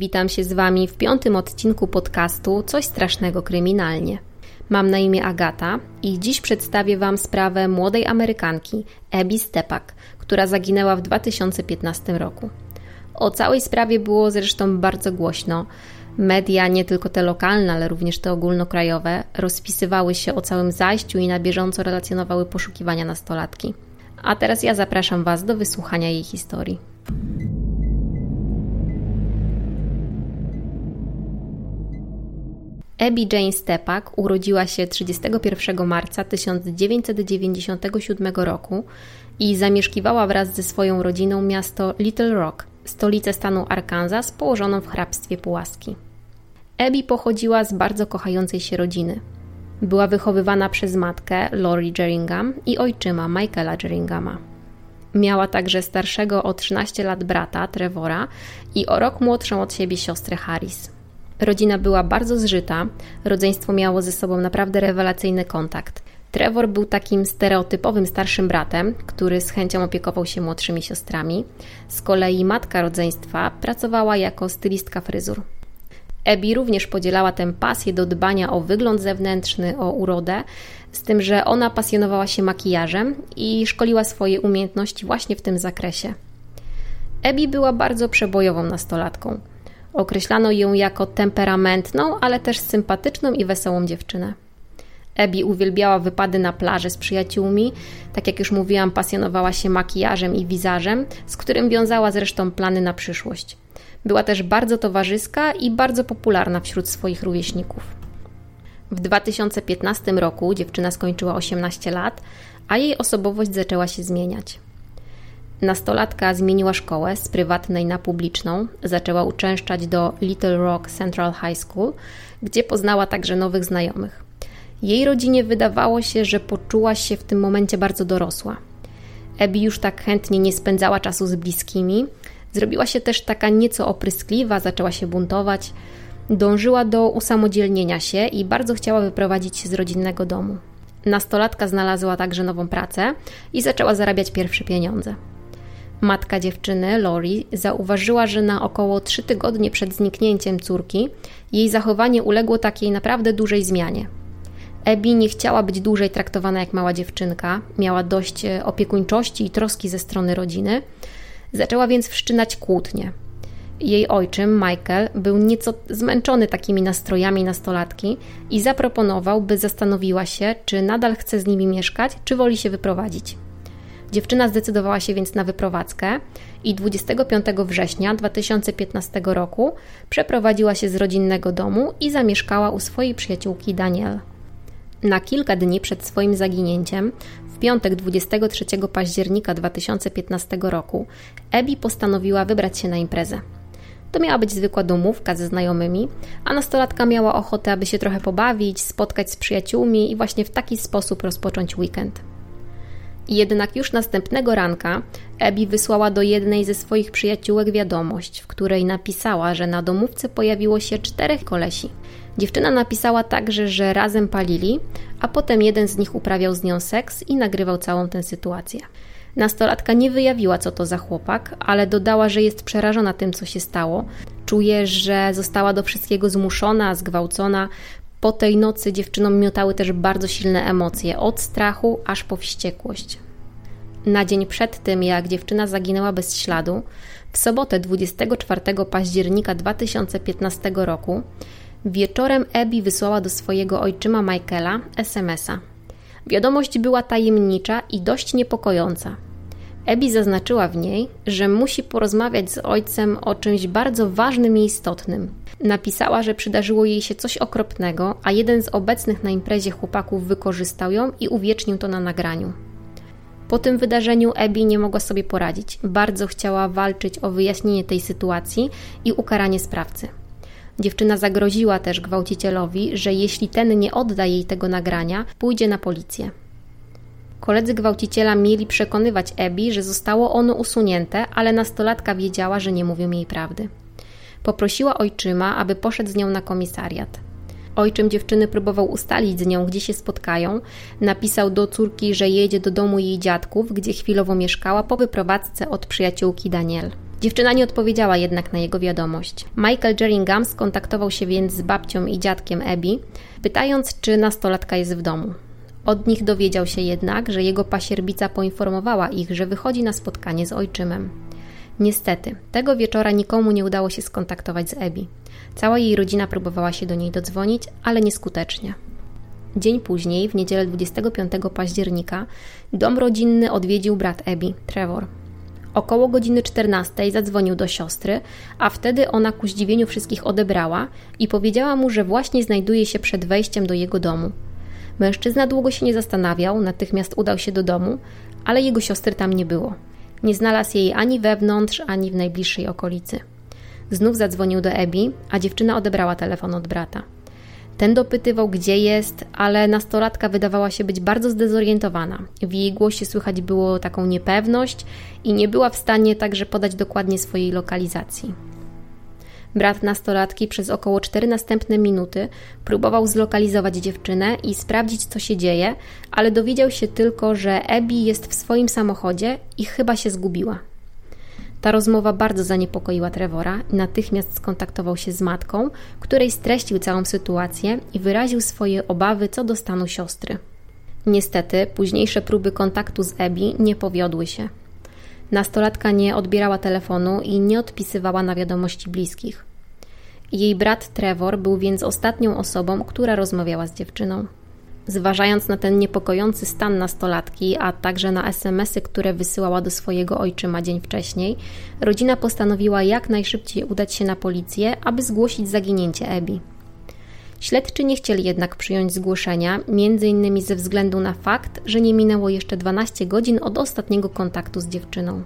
Witam się z Wami w piątym odcinku podcastu Coś strasznego kryminalnie. Mam na imię Agata i dziś przedstawię Wam sprawę młodej Amerykanki, Abby Stepak, która zaginęła w 2015 roku. O całej sprawie było zresztą bardzo głośno. Media, nie tylko te lokalne, ale również te ogólnokrajowe, rozpisywały się o całym zajściu i na bieżąco relacjonowały poszukiwania nastolatki. A teraz ja zapraszam Was do wysłuchania jej historii. Abby Jane Stepak urodziła się 31 marca 1997 roku i zamieszkiwała wraz ze swoją rodziną miasto Little Rock, stolicę stanu Arkansas położoną w hrabstwie Pułaski. Abby pochodziła z bardzo kochającej się rodziny. Była wychowywana przez matkę Lori Jeringham i ojczyma Michaela Jeringama. Miała także starszego o 13 lat brata Trevora i o rok młodszą od siebie siostrę Harris. Rodzina była bardzo zżyta, rodzeństwo miało ze sobą naprawdę rewelacyjny kontakt. Trevor był takim stereotypowym starszym bratem, który z chęcią opiekował się młodszymi siostrami. Z kolei matka rodzeństwa pracowała jako stylistka fryzur. Abby również podzielała tę pasję do dbania o wygląd zewnętrzny, o urodę, z tym, że ona pasjonowała się makijażem i szkoliła swoje umiejętności właśnie w tym zakresie. Abby była bardzo przebojową nastolatką. Określano ją jako temperamentną, ale też sympatyczną i wesołą dziewczynę. Abby uwielbiała wypady na plaży z przyjaciółmi, tak jak już mówiłam, pasjonowała się makijażem i wizażem, z którym wiązała zresztą plany na przyszłość. Była też bardzo towarzyska i bardzo popularna wśród swoich rówieśników. W 2015 roku dziewczyna skończyła 18 lat, a jej osobowość zaczęła się zmieniać. Nastolatka zmieniła szkołę z prywatnej na publiczną, zaczęła uczęszczać do Little Rock Central High School, gdzie poznała także nowych znajomych. Jej rodzinie wydawało się, że poczuła się w tym momencie bardzo dorosła. Abby już tak chętnie nie spędzała czasu z bliskimi, zrobiła się też taka nieco opryskliwa, zaczęła się buntować, dążyła do usamodzielnienia się i bardzo chciała wyprowadzić się z rodzinnego domu. Nastolatka znalazła także nową pracę i zaczęła zarabiać pierwsze pieniądze. Matka dziewczyny, Lori, zauważyła, że na około trzy tygodnie przed zniknięciem córki jej zachowanie uległo takiej naprawdę dużej zmianie. Ebi nie chciała być dłużej traktowana jak mała dziewczynka, miała dość e, opiekuńczości i troski ze strony rodziny, zaczęła więc wszczynać kłótnie. Jej ojczym, Michael, był nieco zmęczony takimi nastrojami nastolatki i zaproponował, by zastanowiła się, czy nadal chce z nimi mieszkać, czy woli się wyprowadzić. Dziewczyna zdecydowała się więc na wyprowadzkę i 25 września 2015 roku przeprowadziła się z rodzinnego domu i zamieszkała u swojej przyjaciółki Daniel. Na kilka dni przed swoim zaginięciem, w piątek 23 października 2015 roku, Abby postanowiła wybrać się na imprezę. To miała być zwykła domówka ze znajomymi, a nastolatka miała ochotę, aby się trochę pobawić, spotkać z przyjaciółmi i właśnie w taki sposób rozpocząć weekend. Jednak już następnego ranka Abby wysłała do jednej ze swoich przyjaciółek wiadomość, w której napisała, że na domówce pojawiło się czterech kolesi. Dziewczyna napisała także, że razem palili, a potem jeden z nich uprawiał z nią seks i nagrywał całą tę sytuację. Nastolatka nie wyjawiła, co to za chłopak, ale dodała, że jest przerażona tym, co się stało. Czuje, że została do wszystkiego zmuszona, zgwałcona, po tej nocy dziewczynom miotały też bardzo silne emocje, od strachu aż po wściekłość. Na dzień przed tym, jak dziewczyna zaginęła bez śladu, w sobotę 24 października 2015 roku, wieczorem Abby wysłała do swojego ojczyma Michaela SMS-a. Wiadomość była tajemnicza i dość niepokojąca. Abby zaznaczyła w niej, że musi porozmawiać z ojcem o czymś bardzo ważnym i istotnym. Napisała, że przydarzyło jej się coś okropnego, a jeden z obecnych na imprezie chłopaków wykorzystał ją i uwiecznił to na nagraniu. Po tym wydarzeniu Abby nie mogła sobie poradzić. Bardzo chciała walczyć o wyjaśnienie tej sytuacji i ukaranie sprawcy. Dziewczyna zagroziła też gwałcicielowi, że jeśli ten nie odda jej tego nagrania, pójdzie na policję. Koledzy gwałciciela mieli przekonywać Abby, że zostało ono usunięte, ale nastolatka wiedziała, że nie mówią jej prawdy. Poprosiła ojczyma, aby poszedł z nią na komisariat. Ojczym dziewczyny próbował ustalić z nią, gdzie się spotkają. Napisał do córki, że jedzie do domu jej dziadków, gdzie chwilowo mieszkała po wyprowadzce od przyjaciółki Daniel. Dziewczyna nie odpowiedziała jednak na jego wiadomość. Michael Jerringham skontaktował się więc z babcią i dziadkiem Abby, pytając, czy nastolatka jest w domu. Od nich dowiedział się jednak, że jego pasierbica poinformowała ich, że wychodzi na spotkanie z ojczymem. Niestety, tego wieczora nikomu nie udało się skontaktować z Abby. Cała jej rodzina próbowała się do niej dodzwonić, ale nieskutecznie. Dzień później, w niedzielę 25 października, dom rodzinny odwiedził brat Abby, Trevor. Około godziny 14 zadzwonił do siostry, a wtedy ona ku zdziwieniu wszystkich odebrała i powiedziała mu, że właśnie znajduje się przed wejściem do jego domu. Mężczyzna długo się nie zastanawiał, natychmiast udał się do domu, ale jego siostry tam nie było. Nie znalazł jej ani wewnątrz, ani w najbliższej okolicy. Znów zadzwonił do Ebi, a dziewczyna odebrała telefon od brata. Ten dopytywał, gdzie jest, ale nastolatka wydawała się być bardzo zdezorientowana. W jej głosie słychać było taką niepewność i nie była w stanie także podać dokładnie swojej lokalizacji. Brat nastolatki przez około cztery następne minuty próbował zlokalizować dziewczynę i sprawdzić, co się dzieje, ale dowiedział się tylko, że Ebi jest w swoim samochodzie i chyba się zgubiła. Ta rozmowa bardzo zaniepokoiła Trevora i natychmiast skontaktował się z matką, której streścił całą sytuację i wyraził swoje obawy co do stanu siostry. Niestety, późniejsze próby kontaktu z Ebi nie powiodły się. Nastolatka nie odbierała telefonu i nie odpisywała na wiadomości bliskich. Jej brat Trevor był więc ostatnią osobą, która rozmawiała z dziewczyną. Zważając na ten niepokojący stan nastolatki, a także na SMSy, które wysyłała do swojego ojczyma dzień wcześniej, rodzina postanowiła jak najszybciej udać się na policję, aby zgłosić zaginięcie Ebi. Śledczy nie chcieli jednak przyjąć zgłoszenia, innymi ze względu na fakt, że nie minęło jeszcze 12 godzin od ostatniego kontaktu z dziewczyną.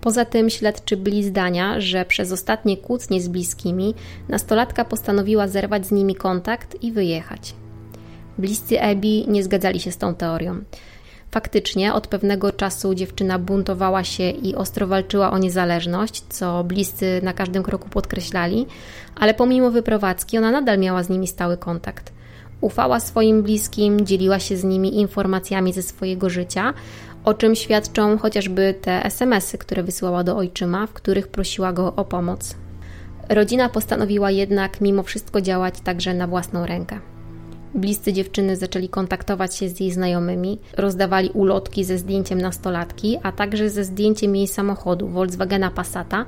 Poza tym śledczy byli zdania, że przez ostatnie kłótnie z bliskimi nastolatka postanowiła zerwać z nimi kontakt i wyjechać. Bliscy Ebi nie zgadzali się z tą teorią. Faktycznie od pewnego czasu dziewczyna buntowała się i ostro walczyła o niezależność, co bliscy na każdym kroku podkreślali, ale pomimo wyprowadzki ona nadal miała z nimi stały kontakt. Ufała swoim bliskim, dzieliła się z nimi informacjami ze swojego życia, o czym świadczą chociażby te SMS-y, które wysyłała do ojczyma, w których prosiła go o pomoc. Rodzina postanowiła jednak mimo wszystko działać także na własną rękę. Bliscy dziewczyny zaczęli kontaktować się z jej znajomymi, rozdawali ulotki ze zdjęciem nastolatki, a także ze zdjęciem jej samochodu Volkswagena Passata,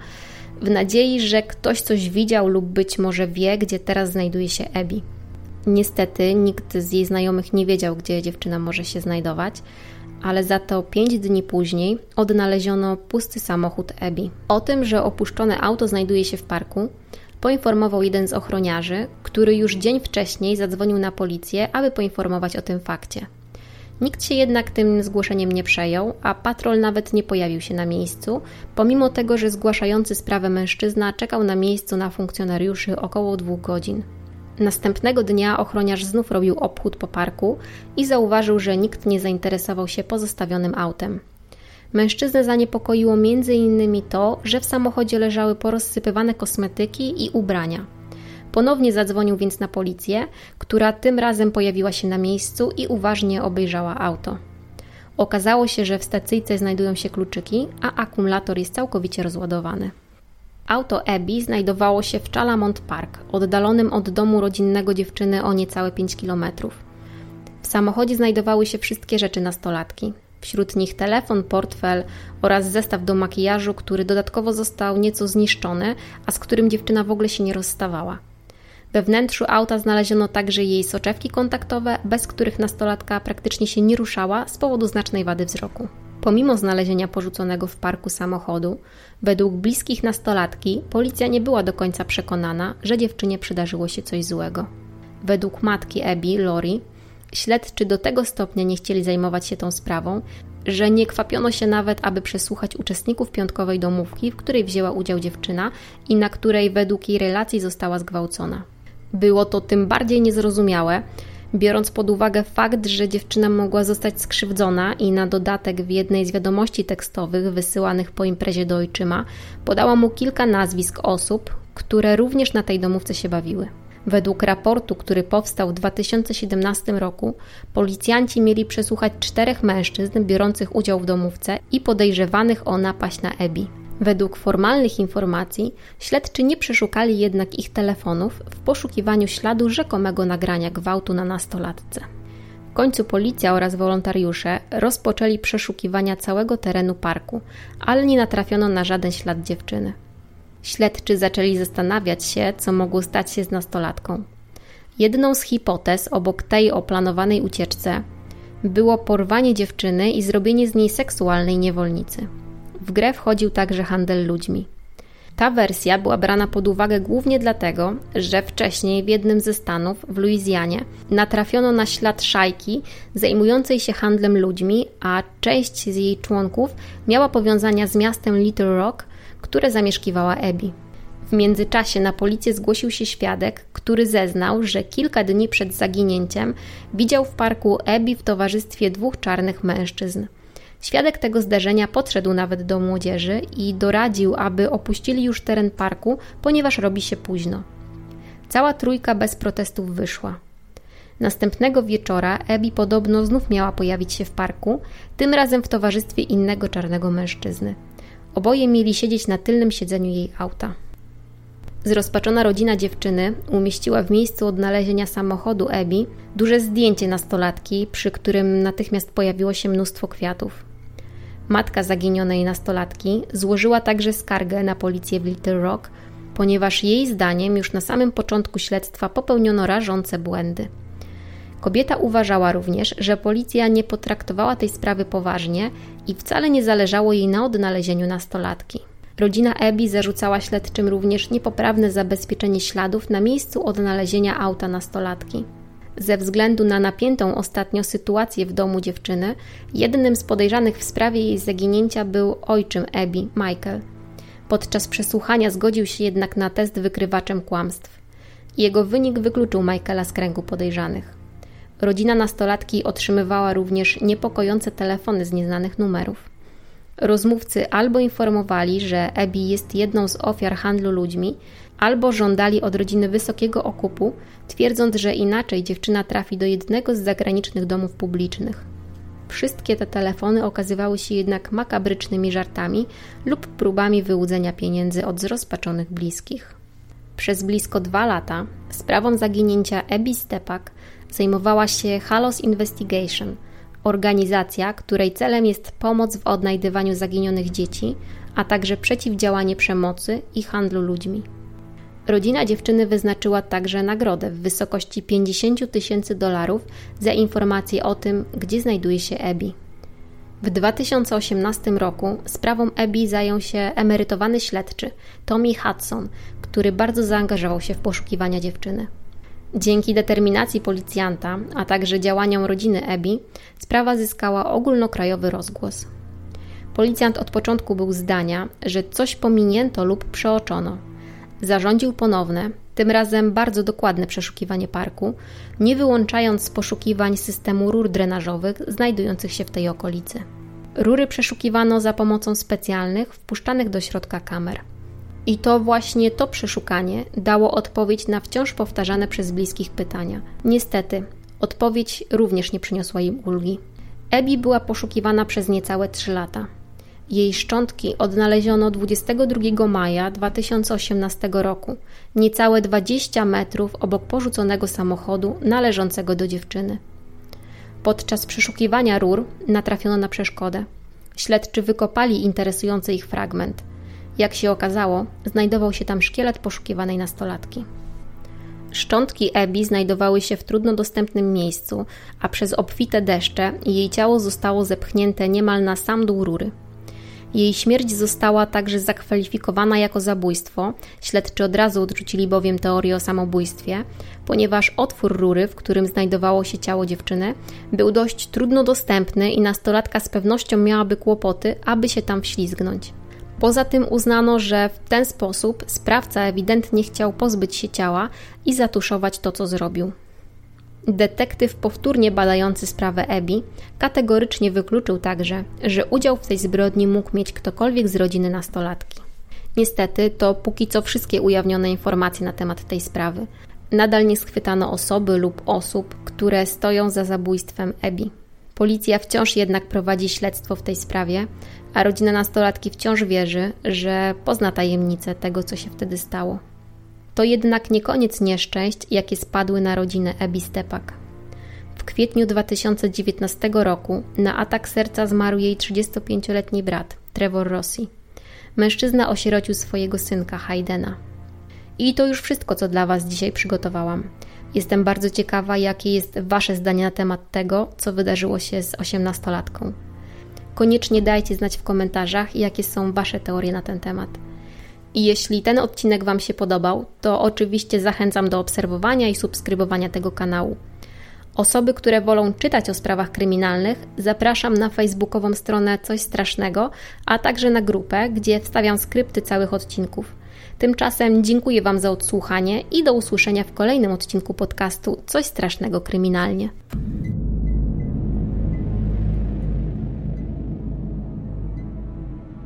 w nadziei, że ktoś coś widział lub być może wie, gdzie teraz znajduje się Ebi. Niestety nikt z jej znajomych nie wiedział, gdzie dziewczyna może się znajdować, ale za to pięć dni później odnaleziono pusty samochód Ebi. O tym, że opuszczone auto znajduje się w parku, poinformował jeden z ochroniarzy, który już dzień wcześniej zadzwonił na policję, aby poinformować o tym fakcie. Nikt się jednak tym zgłoszeniem nie przejął, a patrol nawet nie pojawił się na miejscu, pomimo tego, że zgłaszający sprawę mężczyzna czekał na miejscu na funkcjonariuszy około dwóch godzin. Następnego dnia ochroniarz znów robił obchód po parku i zauważył, że nikt nie zainteresował się pozostawionym autem. Mężczyznę zaniepokoiło m.in. to, że w samochodzie leżały porozsypywane kosmetyki i ubrania. Ponownie zadzwonił więc na policję, która tym razem pojawiła się na miejscu i uważnie obejrzała auto. Okazało się, że w stacyjce znajdują się kluczyki, a akumulator jest całkowicie rozładowany. Auto Abby znajdowało się w Chalamont Park, oddalonym od domu rodzinnego dziewczyny o niecałe 5 km. W samochodzie znajdowały się wszystkie rzeczy nastolatki. Wśród nich telefon, portfel oraz zestaw do makijażu, który dodatkowo został nieco zniszczony, a z którym dziewczyna w ogóle się nie rozstawała. We wnętrzu auta znaleziono także jej soczewki kontaktowe, bez których nastolatka praktycznie się nie ruszała z powodu znacznej wady wzroku. Pomimo znalezienia porzuconego w parku samochodu, według bliskich nastolatki policja nie była do końca przekonana, że dziewczynie przydarzyło się coś złego. Według matki Abby, Lori, śledczy do tego stopnia nie chcieli zajmować się tą sprawą, że nie kwapiono się nawet, aby przesłuchać uczestników piątkowej domówki, w której wzięła udział dziewczyna i na której według jej relacji została zgwałcona. Było to tym bardziej niezrozumiałe, biorąc pod uwagę fakt, że dziewczyna mogła zostać skrzywdzona i na dodatek w jednej z wiadomości tekstowych wysyłanych po imprezie do ojczyma podała mu kilka nazwisk osób, które również na tej domówce się bawiły. Według raportu, który powstał w 2017 roku, policjanci mieli przesłuchać czterech mężczyzn biorących udział w domówce i podejrzewanych o napaść na Ebi. Według formalnych informacji śledczy nie przeszukali jednak ich telefonów w poszukiwaniu śladu rzekomego nagrania gwałtu na nastolatce. W końcu policja oraz wolontariusze rozpoczęli przeszukiwania całego terenu parku, ale nie natrafiono na żaden ślad dziewczyny. Śledczy zaczęli zastanawiać się, co mogło stać się z nastolatką. Jedną z hipotez obok tej o planowanej ucieczce było porwanie dziewczyny i zrobienie z niej seksualnej niewolnicy. W grę wchodził także handel ludźmi. Ta wersja była brana pod uwagę głównie dlatego, że wcześniej w jednym ze stanów, w Luizjanie, natrafiono na ślad szajki zajmującej się handlem ludźmi, a część z jej członków miała powiązania z miastem Little Rock, które zamieszkiwała Abby. W międzyczasie na policję zgłosił się świadek, który zeznał, że kilka dni przed zaginięciem widział w parku Abby w towarzystwie dwóch czarnych mężczyzn. Świadek tego zdarzenia podszedł nawet do młodzieży i doradził, aby opuścili już teren parku, ponieważ robi się późno. Cała trójka bez protestów wyszła. Następnego wieczora Abby podobno znów miała pojawić się w parku, tym razem w towarzystwie innego czarnego mężczyzny. Oboje mieli siedzieć na tylnym siedzeniu jej auta. Zrozpaczona rodzina dziewczyny umieściła w miejscu odnalezienia samochodu Ebi duże zdjęcie nastolatki, przy którym natychmiast pojawiło się mnóstwo kwiatów. Matka zaginionej nastolatki złożyła także skargę na policję w Little Rock, ponieważ jej zdaniem już na samym początku śledztwa popełniono rażące błędy. Kobieta uważała również, że policja nie potraktowała tej sprawy poważnie i wcale nie zależało jej na odnalezieniu nastolatki. Rodzina Ebi zarzucała śledczym również niepoprawne zabezpieczenie śladów na miejscu odnalezienia auta nastolatki. Ze względu na napiętą ostatnio sytuację w domu dziewczyny, jednym z podejrzanych w sprawie jej zaginięcia był ojczym Ebi, Michael. Podczas przesłuchania zgodził się jednak na test wykrywaczem kłamstw. Jego wynik wykluczył Michaela z kręgu podejrzanych. Rodzina nastolatki otrzymywała również niepokojące telefony z nieznanych numerów. Rozmówcy albo informowali, że Ebi jest jedną z ofiar handlu ludźmi, albo żądali od rodziny wysokiego okupu, twierdząc, że inaczej dziewczyna trafi do jednego z zagranicznych domów publicznych. Wszystkie te telefony okazywały się jednak makabrycznymi żartami lub próbami wyłudzenia pieniędzy od zrozpaczonych bliskich. Przez blisko dwa lata sprawą zaginięcia Ebi Stepak zajmowała się Halos Investigation – organizacja, której celem jest pomoc w odnajdywaniu zaginionych dzieci, a także przeciwdziałanie przemocy i handlu ludźmi. Rodzina dziewczyny wyznaczyła także nagrodę w wysokości 50 tysięcy dolarów za informację o tym, gdzie znajduje się Ebi. W 2018 roku sprawą Ebi zajął się emerytowany śledczy Tommy Hudson, który bardzo zaangażował się w poszukiwania dziewczyny. Dzięki determinacji policjanta, a także działaniom rodziny Ebi, sprawa zyskała ogólnokrajowy rozgłos. Policjant od początku był zdania, że coś pominięto lub przeoczono. Zarządził ponowne, tym razem bardzo dokładne przeszukiwanie parku, nie wyłączając z poszukiwań systemu rur drenażowych znajdujących się w tej okolicy. Rury przeszukiwano za pomocą specjalnych, wpuszczanych do środka kamer. I to właśnie to przeszukanie dało odpowiedź na wciąż powtarzane przez bliskich pytania. Niestety, odpowiedź również nie przyniosła im ulgi. Ebi była poszukiwana przez niecałe trzy lata. Jej szczątki odnaleziono 22 maja 2018 roku, niecałe 20 metrów obok porzuconego samochodu należącego do dziewczyny. Podczas przeszukiwania rur natrafiono na przeszkodę. Śledczy wykopali interesujący ich fragment – jak się okazało, znajdował się tam szkielet poszukiwanej nastolatki. Szczątki Ebi znajdowały się w trudno dostępnym miejscu, a przez obfite deszcze jej ciało zostało zepchnięte niemal na sam dół rury. Jej śmierć została także zakwalifikowana jako zabójstwo. Śledczy od razu odrzucili bowiem teorię o samobójstwie, ponieważ otwór rury, w którym znajdowało się ciało dziewczyny, był dość trudno dostępny i nastolatka z pewnością miałaby kłopoty, aby się tam wślizgnąć. Poza tym uznano, że w ten sposób sprawca ewidentnie chciał pozbyć się ciała i zatuszować to, co zrobił. Detektyw powtórnie badający sprawę Ebi kategorycznie wykluczył także, że udział w tej zbrodni mógł mieć ktokolwiek z rodziny nastolatki. Niestety to póki co wszystkie ujawnione informacje na temat tej sprawy. Nadal nie schwytano osoby lub osób, które stoją za zabójstwem Ebi. Policja wciąż jednak prowadzi śledztwo w tej sprawie, a rodzina nastolatki wciąż wierzy, że pozna tajemnicę tego, co się wtedy stało. To jednak nie koniec nieszczęść, jakie spadły na rodzinę Ebi Stepak. W kwietniu 2019 roku na atak serca zmarł jej 35-letni brat, Trevor Rossi. Mężczyzna osierocił swojego synka, Haydena. I to już wszystko, co dla Was dzisiaj przygotowałam. Jestem bardzo ciekawa, jakie jest Wasze zdanie na temat tego, co wydarzyło się z osiemnastolatką. Koniecznie dajcie znać w komentarzach, jakie są Wasze teorie na ten temat. I jeśli ten odcinek Wam się podobał, to oczywiście zachęcam do obserwowania i subskrybowania tego kanału. Osoby, które wolą czytać o sprawach kryminalnych, zapraszam na facebookową stronę Coś Strasznego, a także na grupę, gdzie wstawiam skrypty całych odcinków. Tymczasem dziękuję Wam za odsłuchanie i do usłyszenia w kolejnym odcinku podcastu Coś Strasznego Kryminalnie.